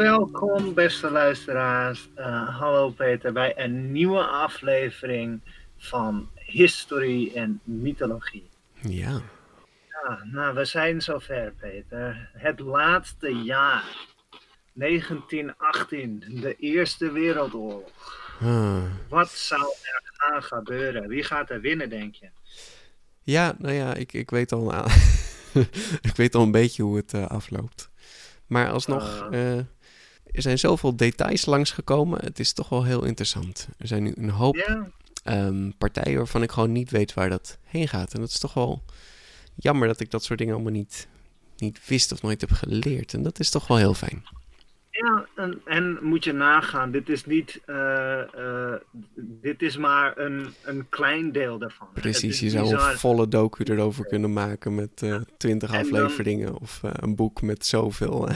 Welkom beste luisteraars. Uh, hallo Peter bij een nieuwe aflevering van Historie en Mythologie. Ja. Ja, nou, we zijn zover Peter. Het laatste jaar. 1918, de Eerste Wereldoorlog. Ah. Wat zou er gaan gebeuren? Wie gaat er winnen, denk je? Ja, nou ja, ik, ik, weet, al, ik weet al een beetje hoe het uh, afloopt. Maar alsnog, uh, er zijn zoveel details langsgekomen. Het is toch wel heel interessant. Er zijn nu een hoop ehm, partijen waarvan ik gewoon niet weet waar dat heen gaat. En dat is toch wel jammer dat ik dat soort dingen allemaal niet, niet wist of nooit heb geleerd. En dat is toch wel heel fijn. ja en, en moet je nagaan, dit is niet, eh, eh, dit is maar een, een klein deel daarvan. Precies, je zou bizar. een volle docu erover kunnen maken met eh, twintig dan- afleveringen. Of een boek met zoveel.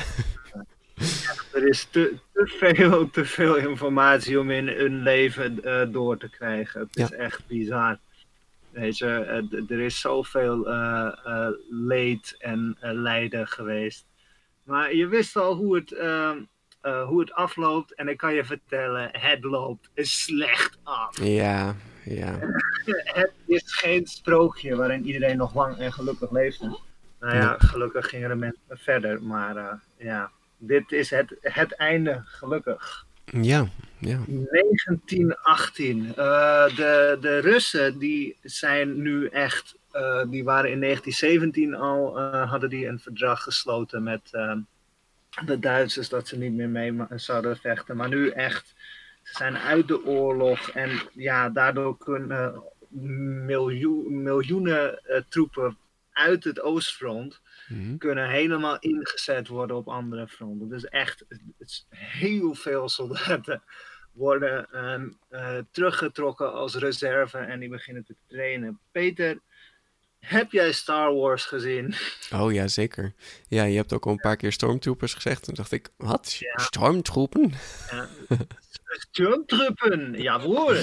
Er is te, te, veel, te veel informatie om in een leven eh, door te krijgen. Het is echt bizar. Weet je, er is zoveel eh, leed en lijden geweest. Maar je wist al hoe het, ehm, eh, hoe het afloopt. En ik kan je vertellen, het loopt slecht af. ja, ja. Het is geen sprookje waarin iedereen nog lang en gelukkig leefde. Nou ja, gelukkig gingen de mensen verder. Maar ja, dit is het, het einde, gelukkig. Ja, ja. 1918. Eh, de, de Russen die zijn nu echt, eh, die waren in 1917 al, eh, hadden die een verdrag gesloten met de Duitsers dat ze niet meer mee zouden vechten. Maar nu echt, ze zijn uit de oorlog en ja, daardoor kunnen miljoen, miljoenen troepen uit het Oostfront Mhm. kunnen helemaal ingezet worden op andere fronten. Dus echt het is heel veel soldaten worden ehm, eh, teruggetrokken als reserve en die beginnen te trainen. Peter, heb jij Star Wars gezien? Oh ja, zeker. Ja, je hebt ook al een paar keer Stormtroopers gezegd. Toen dacht ik, wat? Ja. Stormtroepen? Ja. Stormtroepen, jawohl.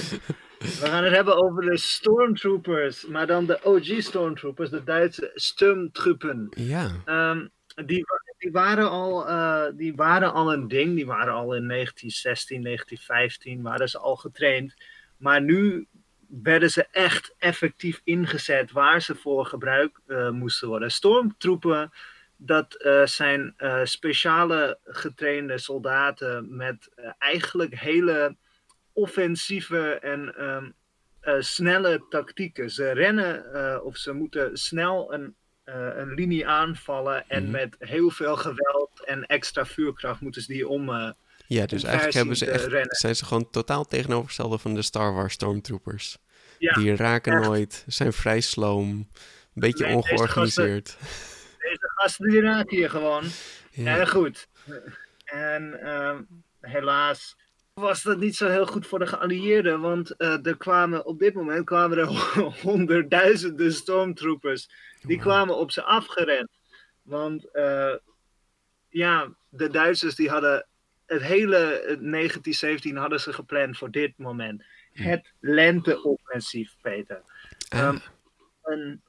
We gaan het hebben over de Stormtroopers, maar dan de OG Stormtroopers, de Duitse Sturmtruppen. Ja, Ehm, die, die, waren al, eh, die waren al een ding. Die waren al in 1916, 1915 waren ze al getraind. Maar nu werden ze echt effectief ingezet waar ze voor gebruikt eh, moesten worden. Stormtroepen, dat eh, zijn speciale getrainde soldaten met eigenlijk hele offensieve en ehm, eh, snelle tactieken. Ze rennen eh, of ze moeten snel een eh, een linie aanvallen en Mhm. met heel veel geweld en extra vuurkracht moeten ze die om. ja dus eigenlijk hebben ze echt, rennen. zijn ze gewoon totaal tegenovergestelde van de Star Wars Stormtroopers. ja, Die raken echt. nooit, zijn vrij sloom, een beetje Nee, deze ongeorganiseerd. deze gasten die raken hier gewoon. Ja. En goed. En ehm, helaas was dat niet zo heel goed voor de geallieerden, want eh, er kwamen op dit moment kwamen er honderdduizenden stormtroopers. Die kwamen op ze afgerend. Want eh, ja, de Duitsers die hadden het hele eh, 1917 hadden ze gepland voor dit moment. Het lenteoffensief, Peter. Ah, Ehm, een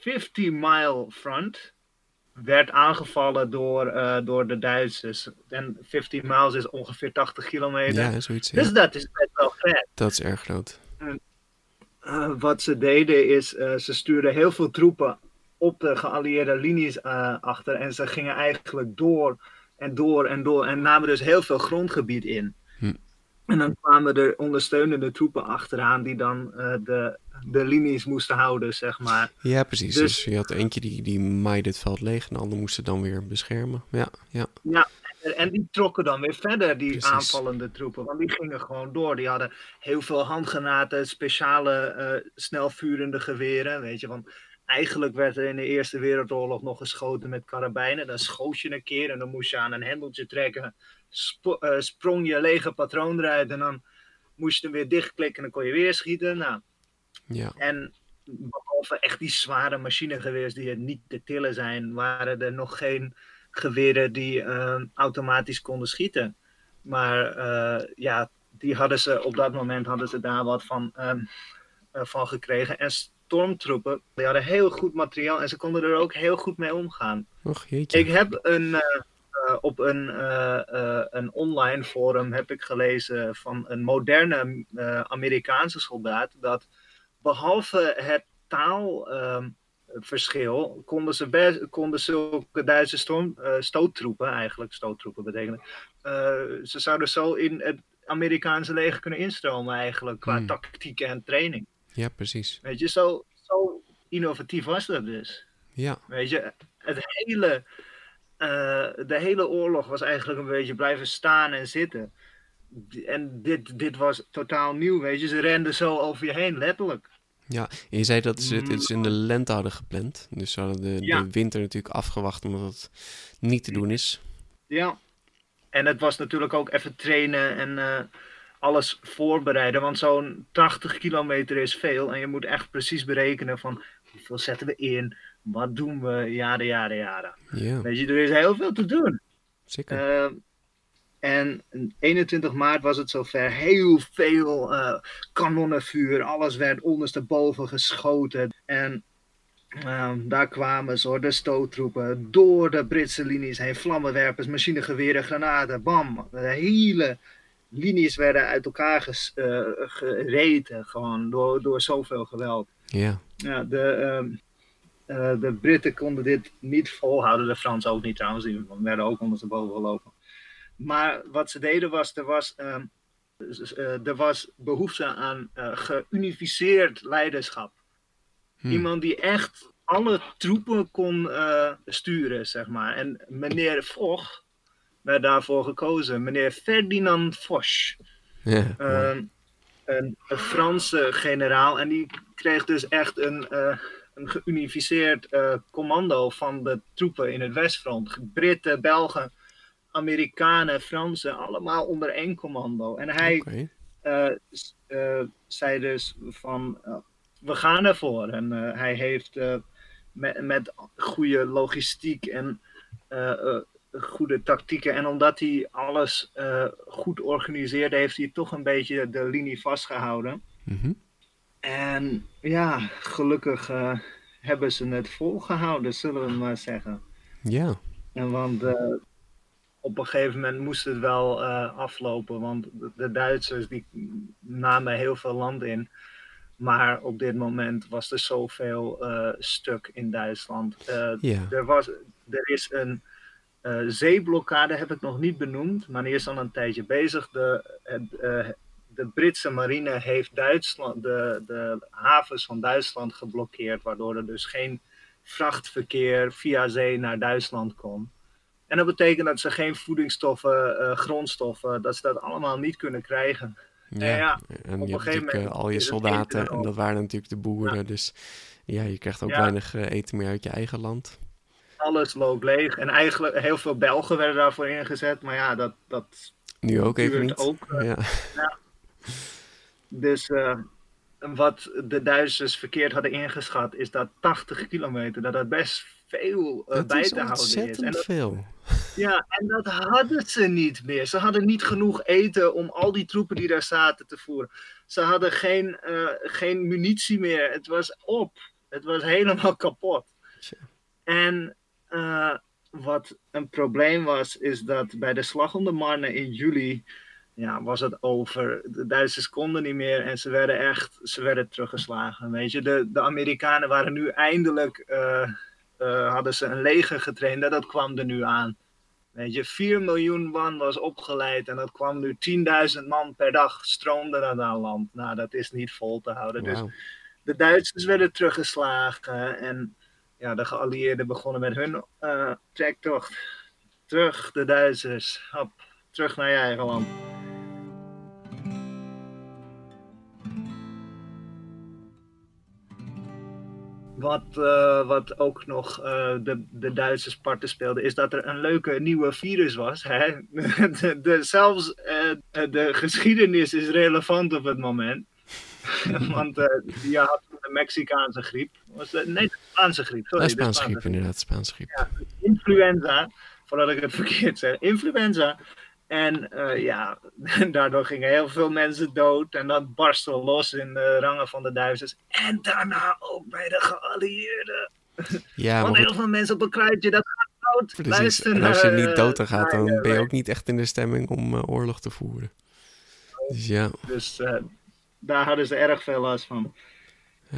50-mile front werd aangevallen door, eh, door de Duitsers. En 50 miles is ongeveer 80 kilometer. ja, zoiets. ja. Dus dat is best wel ver. Dat is erg groot. Eh, wat ze deden is, eh, ze stuurden heel veel troepen op de geallieerde linies achter. En ze gingen eigenlijk door en door en door. En namen dus heel veel grondgebied in. En dan kwamen er ondersteunende troepen achteraan die dan de, de linies moesten houden, zeg maar. Ja, precies. Dus, dus je had eentje die, die maaide het veld leeg en de ander moest dan weer beschermen. Ja, ja. ja en die trokken dan weer verder, die aanvallende troepen. Want die gingen gewoon door. Die hadden heel veel handgranaten, speciale uh, snelvurende geweren. Weet je, want eigenlijk werd er in de Eerste Wereldoorlog nog geschoten met karabijnen. Dan schoot je een keer en dan moest je aan een hendeltje trekken. Eh, sprong je lege patroon eruit en dan moest je hem weer dichtklikken en dan kon je weer schieten. Nou, ja. En behalve echt die zware machinegeweers die het niet te tillen zijn, waren er nog geen geweren die ehm, automatisch konden schieten. Maar eh, ja, die hadden ze op dat moment hadden ze daar wat van, ehm, eh, van gekregen. En stormtroepen, die hadden heel goed materiaal en ze konden er ook heel goed mee omgaan. Och, jeetje. Ik heb een, eh, op een, een online forum heb ik gelezen van een moderne Amerikaanse soldaat dat behalve het taal ehm, verschil konden ze, best, konden zulke Duitse stoottroepen, eigenlijk stoottroepen betekenen, ze zouden zo in het Amerikaanse leger kunnen instromen eigenlijk, qua hmm. tactiek en training. Ja, precies. Weet je, zo, zo innovatief was dat dus. Ja. Weet je, het hele, de hele oorlog was eigenlijk een beetje blijven staan en zitten. En dit, dit was totaal nieuw, weet je. Ze renden zo over je heen, letterlijk. Ja, en je zei dat ze het in de lente hadden gepland. Dus ze hadden de, de winter natuurlijk afgewacht omdat het niet te doen is. Ja, en het was natuurlijk ook even trainen en uh, alles voorbereiden. Want zo'n 80 kilometer is veel. En je moet echt precies berekenen van hoeveel zetten we in, wat doen we, jaren, jaren, jaren. Ja. Weet je, er is heel veel te doen. Zeker. Uh, en 21 maart was het zover. Heel veel uh, kanonnenvuur. Alles werd ondersteboven geschoten. En uh, daar kwamen ze, de stoottroepen. Door de Britse linies heen. Vlammenwerpers, machinegeweren, granaten. Bam. De hele linies werden uit elkaar ges, uh, gereten. Gewoon door, door zoveel geweld. Ja. ja de, ehm, eh, de Britten konden dit niet volhouden. De Fransen ook niet trouwens. Die werden ook ondersteboven gelopen. Maar wat ze deden was, er was, uh, er was behoefte aan uh, geunificeerd leiderschap. Hmm. Iemand die echt alle troepen kon sturen, zeg maar. En meneer Foch werd daarvoor gekozen. Meneer Ferdinand Foch. Ja, ehm, een, een, Franse generaal. En die kreeg dus echt een, een geunificeerd commando van de troepen in het Westfront. Britten, Belgen Amerikanen, Fransen, allemaal onder één commando. En hij okay. uh, uh, zei dus van, we gaan ervoor. En hij heeft met, met goede logistiek en goede tactieken. En omdat hij alles goed organiseerde, heeft hij toch een beetje de linie vastgehouden. Mm -hmm. En ja, gelukkig hebben ze het volgehouden, zullen we maar zeggen. Ja. En want op een gegeven moment moest het wel uh, aflopen, want de Duitsers die namen heel veel land in. Maar op dit moment was er zoveel stuk in Duitsland. Ja. er, was, er is een zeeblokkade, heb ik nog niet benoemd, maar die is al een tijdje bezig. De, de Britse marine heeft Duitsland, de, de havens van Duitsland geblokkeerd, waardoor er dus geen vrachtverkeer via zee naar Duitsland kon. En dat betekent dat ze geen voedingsstoffen, uh, grondstoffen, dat ze dat allemaal niet kunnen krijgen. Ja, en, ja, en op je een gegeven moment al je soldaten en dat waren natuurlijk de boeren. Dus ja, je krijgt ook weinig uh, eten meer uit je eigen land. Alles loopt leeg. En eigenlijk heel veel Belgen werden daarvoor ingezet. Maar ja, dat... dat nu ook even niet. Ook, uh, ja. Dus wat de Duitsers verkeerd hadden ingeschat, is dat 80 kilometer, dat dat best veel uh, bij te houden is. En dat, veel. Ja, en dat hadden ze niet meer. Ze hadden niet genoeg eten om al die troepen die daar zaten te voeren. Ze hadden geen, uh, geen munitie meer. Het was op. Het was helemaal kapot. En uh, wat een probleem was, is dat bij de slag om de Marne in juli ja, was het over. De Duitsers konden niet meer en ze werden echt ze werden teruggeslagen. Weet je, de, de Amerikanen waren nu eindelijk. Uh, uh, hadden ze een leger getraind en dat kwam er nu aan. Weet je, 4 miljoen man was opgeleid en dat kwam nu 10.000 man per dag stroomde naar dat land. Nou, dat is niet vol te houden. Dus de Duitsers werden teruggeslagen en ja, de geallieerden begonnen met hun uh, trektocht. Terug, de Duitsers. Hop, terug naar je eigen land. Wat, uh, wat ook nog uh, de, de Duitse parten speelde, is dat er een leuke nieuwe virus was. Hè? de, de, zelfs uh, de geschiedenis is relevant op het moment. Want je had de Mexicaanse griep. Was de, nee, de Spaanse griep. Sorry, de Spaanse, griep, inderdaad. Spaanse griep. Ja, influenza, voordat ik het verkeerd zeg. Influenza. En uh, ja, daardoor gingen heel veel mensen dood. En dat barstte los in de rangen van de Duitsers. En daarna ook bij de geallieerden. Ja, Want heel veel mensen op een kruidje, dat gaat dood. Precies. en als je niet dood gaat, dan ben je ook niet echt in de stemming om uh, oorlog te voeren. Dus ja. Dus daar hadden ze erg veel last van.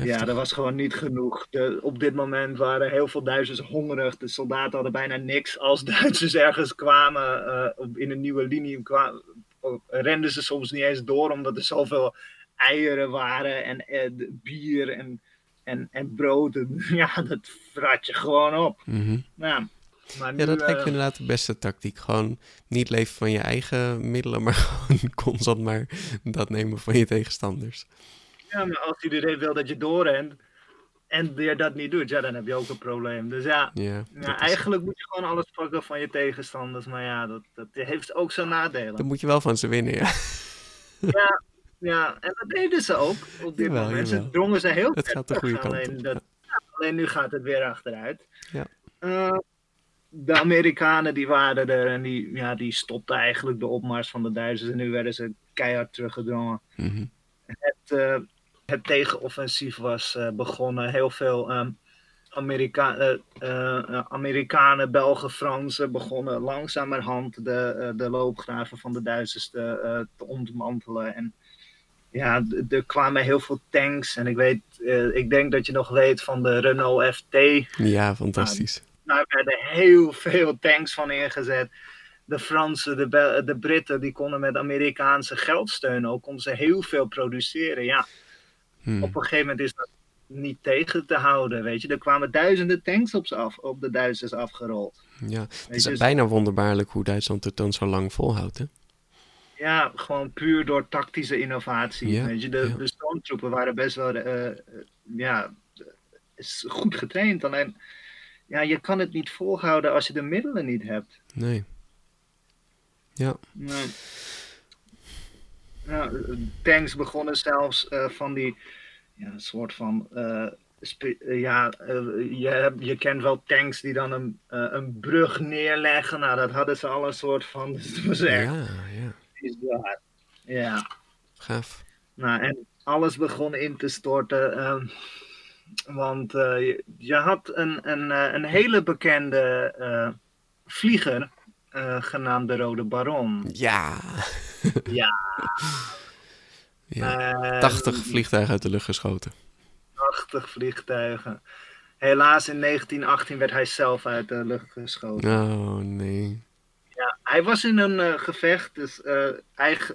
Ja, er was gewoon niet genoeg. De, op dit moment waren heel veel Duitsers hongerig. De soldaten hadden bijna niks. Als Duitsers ergens kwamen uh, in een nieuwe linie, kwamen, renden ze soms niet eens door, omdat er zoveel eieren waren en, en bier en, en, en brood. ja, dat vrat je gewoon op. Mm ja, maar nu, ja, dat lijkt me inderdaad de beste tactiek. Gewoon niet leven van je eigen middelen, maar gewoon constant maar dat nemen van je tegenstanders. Ja, maar als iedereen wil dat je doorrent en je dat niet doet, ja, dan heb je ook een probleem. Dus ja, ja, eigenlijk moet je gewoon alles pakken van je tegenstanders. Maar ja, dat, dat heeft ook zijn nadelen. Dan moet je wel van ze winnen, ja. Ja, ja en dat deden ze ook op dit moment. Ze drongen ze heel Het gaat de goede kant alleen, dat, alleen nu gaat het weer achteruit. Ja. Uh, de Amerikanen die waren er en die, ja, die stopten eigenlijk de opmars van de Duitsers. En nu werden ze keihard teruggedrongen. Mm Het, uh, het tegenoffensief was uh, begonnen. Heel veel um, Amerika Amerikanen, Belgen, Fransen begonnen langzamerhand de, de loopgraven van de Duitsers te, te ontmantelen. En ja, er kwamen heel veel tanks. En ik weet, ik denk dat je nog weet van de Renault FT. Ja, fantastisch. daar werden heel veel tanks van ingezet de Fransen, de, de Britten, die konden met Amerikaanse geldsteun ook, konden ze heel veel produceren. Ja, Hmm. Op een gegeven moment is dat niet tegen te houden, weet je. Er kwamen duizenden tanks op, ze af, op de Duitsers afgerold. Ja, het is dus- bijna wonderbaarlijk hoe Duitsland het dan zo lang volhoudt, hè? Ja, gewoon puur door tactische innovatie. weet je, de, de stormtroepen waren best wel uh, ja, goed getraind. Alleen, ja, je kan het niet volhouden als je de middelen niet hebt. Nee. Ja. Nee. Nou, tanks begonnen zelfs uh, van die ja, soort van. Uh, ja, uh, je, je kent wel tanks die dan een, een brug neerleggen. Nou, dat hadden ze al een soort van. Dus dat was echt. Ja, ja. Bizar. Ja. Gaaf. Nou, en alles begon in te storten. Um, want je, je, had een, een, een hele bekende vlieger genaamd de Rode Baron. Ja. Ja. ja. 80 vliegtuigen uit de lucht geschoten. 80 vliegtuigen. Helaas in 1918 werd hij zelf uit de lucht geschoten. Oh nee. Ja, hij was in een uh, gevecht. Dus uh, eigen,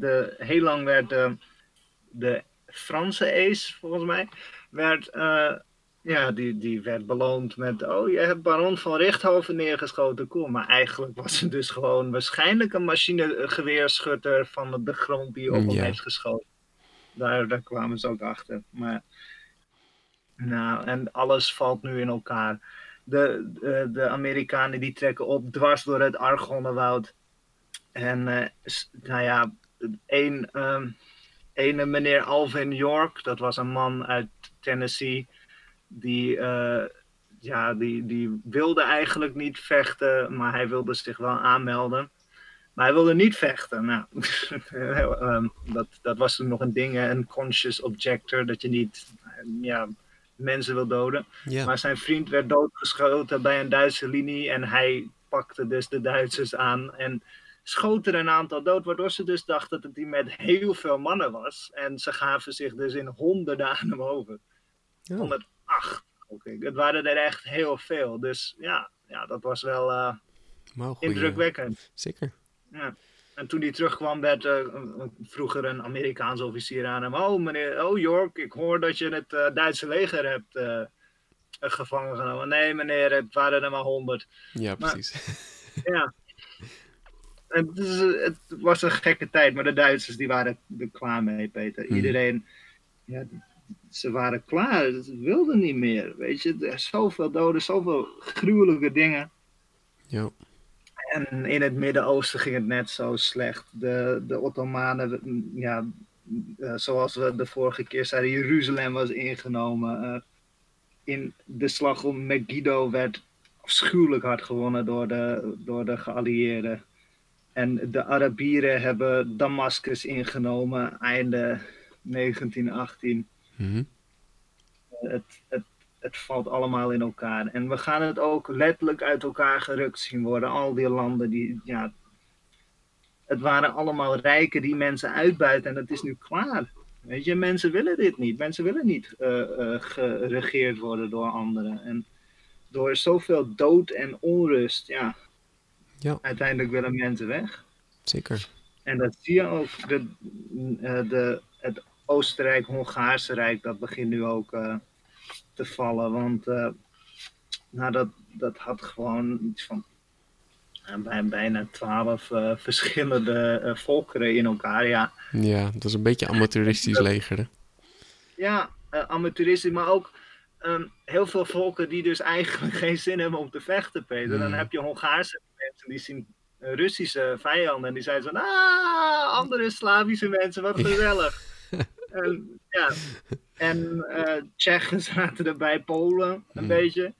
de, heel lang werd de Franse ace, volgens mij, werd ja, die, die werd beloond met, oh, je hebt Baron van Richthoven neergeschoten, cool. Maar eigenlijk was het dus gewoon waarschijnlijk een machinegeweerschutter van de grond die op hem heeft geschoten. Daar, daar kwamen ze ook achter. Maar, nou, en alles valt nu in elkaar. De, de, de Amerikanen die trekken op dwars door het Argonnewoud. En, uh, nou ja, een, um, ene meneer Alvin York, dat was een man uit Tennessee die, uh, ja, die, die wilde eigenlijk niet vechten, maar hij wilde zich wel aanmelden. Maar hij wilde niet vechten. Nou, um, dat, dat was toen nog een ding, een conscious objector, dat je niet ja, mensen wil doden. Maar zijn vriend werd doodgeschoten bij een Duitse linie en hij pakte dus de Duitsers aan en schoot er een aantal dood, waardoor ze dus dachten dat hij met heel veel mannen was. En ze gaven zich dus in honderden aan hem over. Oh acht. Okay. Het waren er echt heel veel. Dus ja, ja dat was wel. Uh, indrukwekkend. Zeker. Ja. En toen hij terugkwam, werd uh, vroeger een Amerikaans officier aan hem. Oh, meneer, oh York, ik hoor dat je het uh, Duitse leger hebt gevangen genomen. Nee, meneer, het waren er maar honderd. Ja, precies. Maar, ja. Het, is, het, was een gekke tijd, maar de Duitsers die waren er klaar mee, Peter. Hmm. Iedereen, ja, ze waren klaar. Ze wilden niet meer. Weet je, er zoveel doden, zoveel gruwelijke dingen. Ja. En in het Midden-Oosten ging het net zo slecht. De, de Ottomanen, ja, uh, zoals we de vorige keer zeiden, Jeruzalem was ingenomen. Uh, in de slag om Megiddo werd afschuwelijk hard gewonnen door de, door de geallieerden. En de Arabieren hebben Damascus ingenomen einde 1918. Mm -hmm. het, het, het valt allemaal in elkaar. En we gaan het ook letterlijk uit elkaar gerukt zien worden. Al die landen die, ja, het waren allemaal rijken die mensen uitbuiten en het is nu klaar. Weet je, mensen willen dit niet. Mensen willen niet uh, uh, geregeerd worden door anderen. En door zoveel dood en onrust, ja, ja. uiteindelijk willen mensen weg. Zeker. En dat zie je ook. De, de, het Oostenrijk-Hongaarse Rijk, dat begint nu ook te vallen. Want uh, nou, dat, dat had gewoon iets van uh, bijna twaalf uh, verschillende volkeren in elkaar. Ja. ja, dat is een beetje amateuristisch leger. Ja, amateuristisch, maar ook um, heel veel volken die dus eigenlijk geen zin hebben om te vechten, Peter. Dan heb je Hongaarse mensen die zien Russische vijanden en die zijn zo, ah, andere Slavische mensen, wat gezellig. En, ja, en uh, Tsjechen zaten erbij, Polen een hmm. beetje.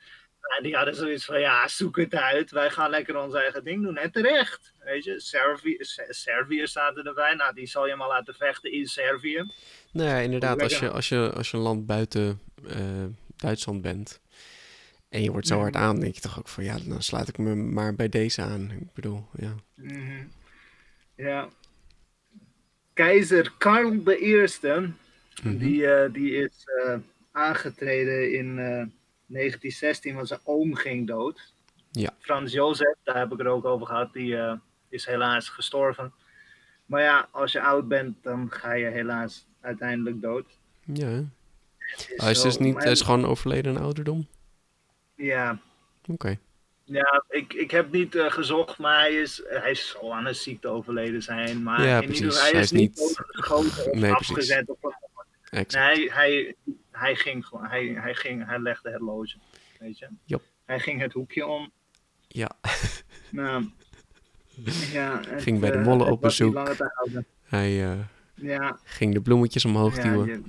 En die hadden zoiets van, ja, zoek het uit. Wij gaan lekker ons eigen ding doen. En terecht. Weet je, Servië, Servië zaten erbij. Nou, die zal je maar laten vechten in Servië. Nou ja, inderdaad. Als je, als je, als je een land buiten uh, Duitsland bent... en je wordt zo hard aan, denk je toch ook van... ja, dan sluit ik me maar bij deze aan. Ik bedoel, ja. Mm -hmm. Ja. Keizer Karl I Mhm. Die, uh, die is uh, aangetreden in uh, eh, 1916, want zijn oom ging dood. Ja. Frans Jozef, daar heb ik het ook over gehad, die is helaas gestorven. Maar ja, als je oud bent, dan ga je helaas uiteindelijk dood. Ja. Hij is, dus niet, hij is gewoon overleden in ouderdom? Ja. Oké. Okay. Ja, ik, ik heb niet uh, gezocht, maar hij is, hij is zal aan een ziekte overleden zijn. Maar ja, in precies. Ieder, hij, hij is, niet of nee, afgezet. Of. Nee, hij, hij, ging gewoon, hij, hij, ging, hij legde het loze, weet je. Yep. Hij ging het hoekje om. Ja. Nou, ja, het, ging bij de uh, mollen op bezoek. Hij uh, ja. ging de bloemetjes omhoog ja, duwen. Je,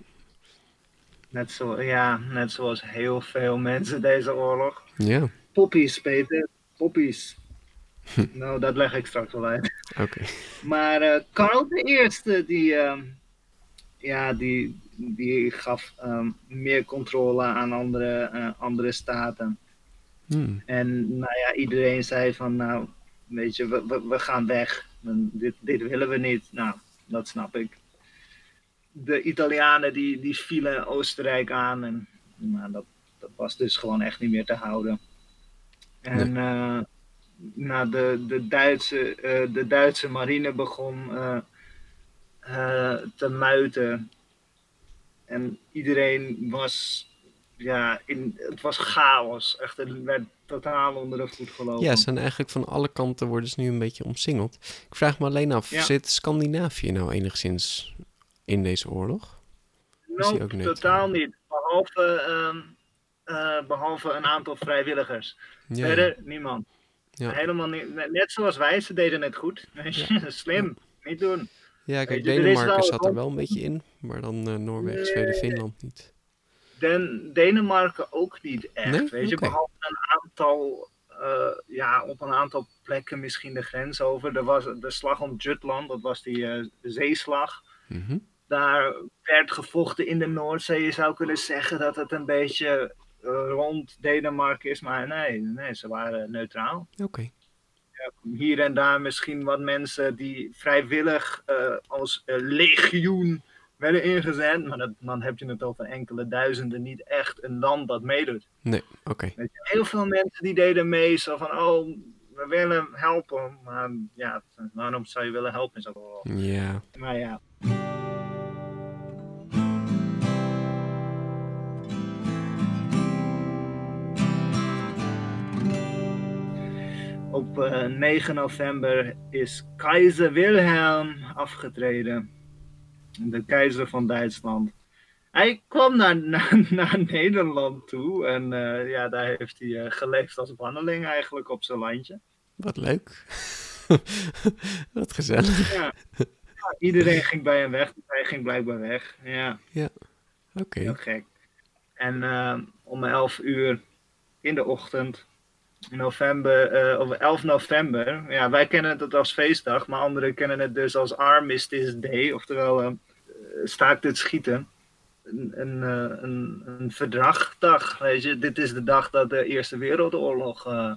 net, zo, ja, net zoals heel veel mensen deze oorlog. Ja. Poppies, Peter. Poppies. nou, dat leg ik straks wel uit. Oké. Okay. Maar uh, Karl de Eerste, die, uh, ja, die, die gaf um, meer controle aan andere, uh, andere staten. Hmm. En nou ja, iedereen zei van, nou, weet je, we, we, we gaan weg. Dit, dit willen we niet. Nou, dat snap ik. De Italianen die, die vielen Oostenrijk aan en nou, dat, dat was dus gewoon echt niet meer te houden. En nee. uh, nou, de, de, Duitse, uh, de Duitse marine begon uh, te muiten. En iedereen was, ja, in, het was chaos. Echt, het werd totaal onder de voet gelopen. Ja, ze zijn eigenlijk van alle kanten worden ze nu een beetje omsingeld. Ik vraag me alleen af, Ja. zit Scandinavië nou enigszins in deze oorlog? Nope, net, totaal eh, niet. Behalve, ehm, eh, behalve een aantal vrijwilligers. Ja, Verder niemand. Ja. Helemaal niet. Net zoals wij, ze deden het goed. Slim, niet doen. ja kijk, Denemarken wel- zat er wel een beetje in, maar dan eh, Noorwegen, Zweden. Finland niet. Den, Denemarken ook niet echt. Nee? Weet je, Oké. behalve een aantal, eh, ja, op een aantal plekken misschien de grens over. Er was de slag om Jutland, dat was die eh, zeeslag. Mhm. Daar werd gevochten in de Noordzee. Je zou kunnen zeggen dat het een beetje eh, rond Denemarken is, maar nee, nee ze waren neutraal. Oké. Hier en daar misschien wat mensen die vrijwillig eh, als eh, legioen werden ingezet, maar dat, dan heb je het over enkele duizenden, niet echt een land dat meedoet. Nee, oké. Heel veel mensen die deden mee, zo van, oh, we willen helpen, maar ja, waarom zou je willen helpen? Ja. Maar ja. Op uh, eh, 9 november is keizer Wilhelm afgetreden. De keizer van Duitsland. Hij kwam naar, naar, naar Nederland toe en uh, ja, daar heeft hij uh, geleefd als banneling eigenlijk op zijn landje. Wat leuk. Wat gezellig. Ja. ja. iedereen ging bij hem weg, dus hij ging blijkbaar weg. Ja, ja. oké. Okay. Heel gek. En om 11 uur in de ochtend, november, of 11 november, ja, wij kennen het als feestdag, maar anderen kennen het dus als Armistice Day, oftewel staakt het schieten een, een, eh, een, een verdragdag. Weet je? Dit is de dag dat de Eerste Wereldoorlog uh,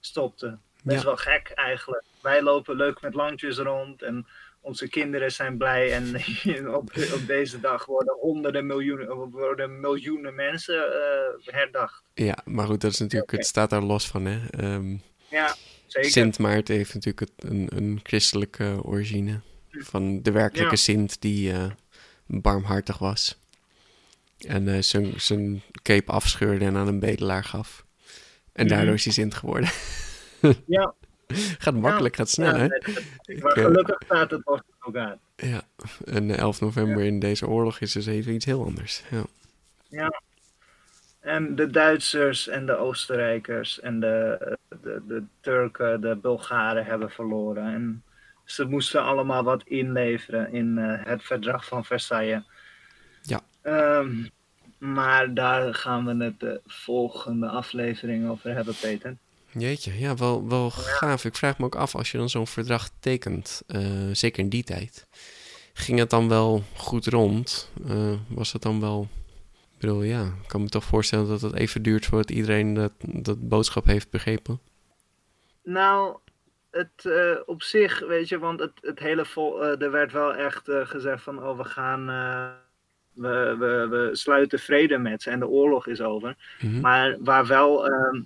stopte. Best wel gek eigenlijk. Wij lopen leuk met landjes rond en onze kinderen zijn blij. En op, op deze dag worden honderden miljoenen, worden miljoenen mensen uh, herdacht. Ja, maar goed, dat is natuurlijk, het staat daar los van. Hè? Um, ja, zeker. Sint Maarten heeft natuurlijk een, een christelijke origine. Van de werkelijke ja. Sint die uh, barmhartig was. En uh, zijn cape afscheurde en aan een bedelaar gaf. En daardoor is hij Sint geworden. ja. gaat makkelijk, gaat snel, hè? Maar gelukkig staat het ook aan. Ja, en 11 november in deze oorlog is dus even iets heel anders. Ja. ja. En de Duitsers en de Oostenrijkers en de, de, de Turken, de Bulgaren hebben verloren. En ze moesten allemaal wat inleveren in uh, het verdrag van Versailles. Ja. Um, maar daar gaan we het de volgende aflevering over hebben, Peter. Jeetje, ja, wel, wel gaaf. Ik vraag me ook af, als je dan zo'n verdrag tekent, uh, zeker in die tijd, ging het dan wel goed rond? Uh, was het dan wel... Ik bedoel, ja, ik kan me toch voorstellen dat het even duurt voordat iedereen dat, dat boodschap heeft begrepen. Nou, het uh, op zich, weet je, want het, het hele vol, er werd wel echt gezegd van, oh, we gaan we, we, we sluiten vrede met ze en de oorlog is over. Mhm. Maar waar wel uh,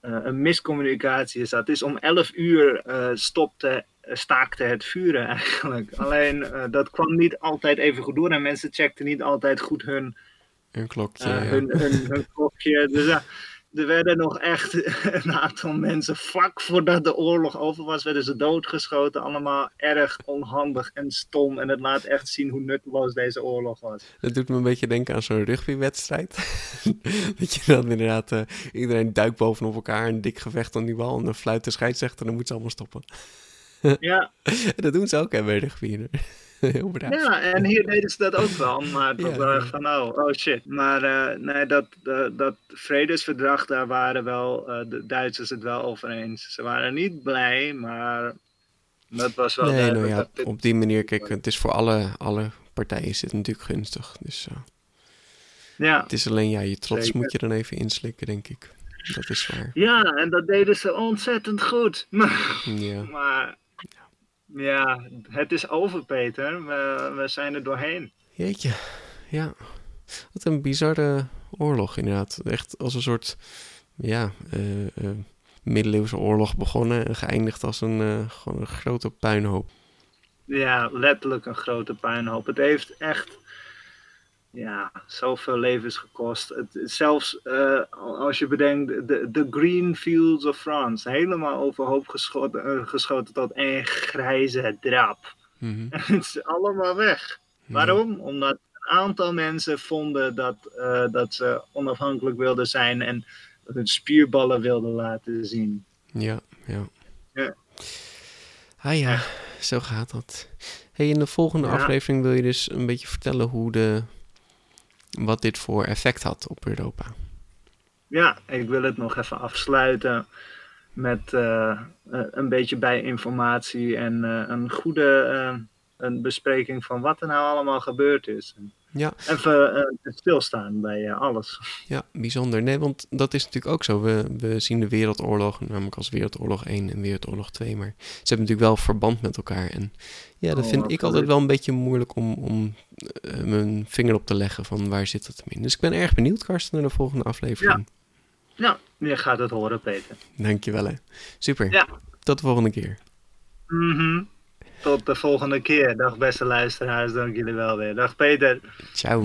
een miscommunicatie is, dat is om 11 uur uh, stopte, staakte het vuren eigenlijk. Alleen dat kwam niet altijd even goed door en mensen checkten niet altijd goed hun, hun klokje. hun, hun, hun, klokje. Dus er werden nog echt een aantal mensen vlak voordat de oorlog over was, werden ze doodgeschoten. Allemaal erg onhandig en stom. En het laat echt zien hoe nutteloos deze oorlog was. Dat doet me een beetje denken aan zo'n rugbywedstrijd. dat je dan inderdaad, uh, iedereen duikt bovenop elkaar, een dik gevecht aan die bal. En dan fluit de scheidsrechter en dan moet ze allemaal stoppen. ja. dat doen ze ook hè, bij rugby. Heel. Ja, en hier deden ze dat ook wel, maar het was van, oh, oh shit. Maar uh, nee, dat, uh, dat vredesverdrag, daar waren wel uh, de Duitsers het wel over eens. Ze waren niet blij, maar dat was wel nee, nou ja, dit... op die manier, kijk, het is voor alle, alle partijen is het natuurlijk gunstig. Dus ja, het is alleen, ja, je trots zeker. moet je dan even inslikken, denk ik. Dat is waar. Ja, en dat deden ze ontzettend goed. Maar, ja. maar ja, het is over, Peter. We, we zijn er doorheen. Jeetje, ja. Wat een bizarre oorlog, inderdaad. Echt als een soort, ja, uh, uh, middeleeuwse oorlog begonnen en geëindigd als een, uh, gewoon een grote puinhoop. Ja, letterlijk een grote puinhoop. Het heeft echt ja, zoveel levens gekost. Het, zelfs uh, als je bedenkt, de, de Green Fields of France, helemaal overhoop geschoten, uh, geschoten tot één grijze drap. Mm -hmm. het is allemaal weg. Mhm. Waarom? Omdat een aantal mensen vonden dat, uh, dat ze onafhankelijk wilden zijn en hun spierballen wilden laten zien. Ja, ja. ja. Ah ja, zo gaat dat. Hey, in de volgende ja. aflevering wil je dus een beetje vertellen hoe de wat dit voor effect had op Europa. Ja, ik wil het nog even afsluiten met uh, een beetje bijinformatie en uh, een goede een bespreking van wat er nou allemaal gebeurd is. Ja. Even stilstaan bij alles. Ja, bijzonder. Nee, want dat is natuurlijk ook zo. We, we zien de Wereldoorlog namelijk als Wereldoorlog 1 en Wereldoorlog 2. Maar ze hebben natuurlijk wel verband met elkaar. En ja, dat oh, vind ik altijd wel een beetje moeilijk om, om uh, mijn vinger op te leggen van waar zit het in. Dus ik ben erg benieuwd, Karsten, naar de volgende aflevering. Ja. Ja, je gaat het horen, Peter. Dankjewel, hè. Super. Ja. Tot de volgende keer. Mhm. Tot de volgende keer. Dag beste luisteraars, dank jullie wel weer. Dag Peter. Ciao.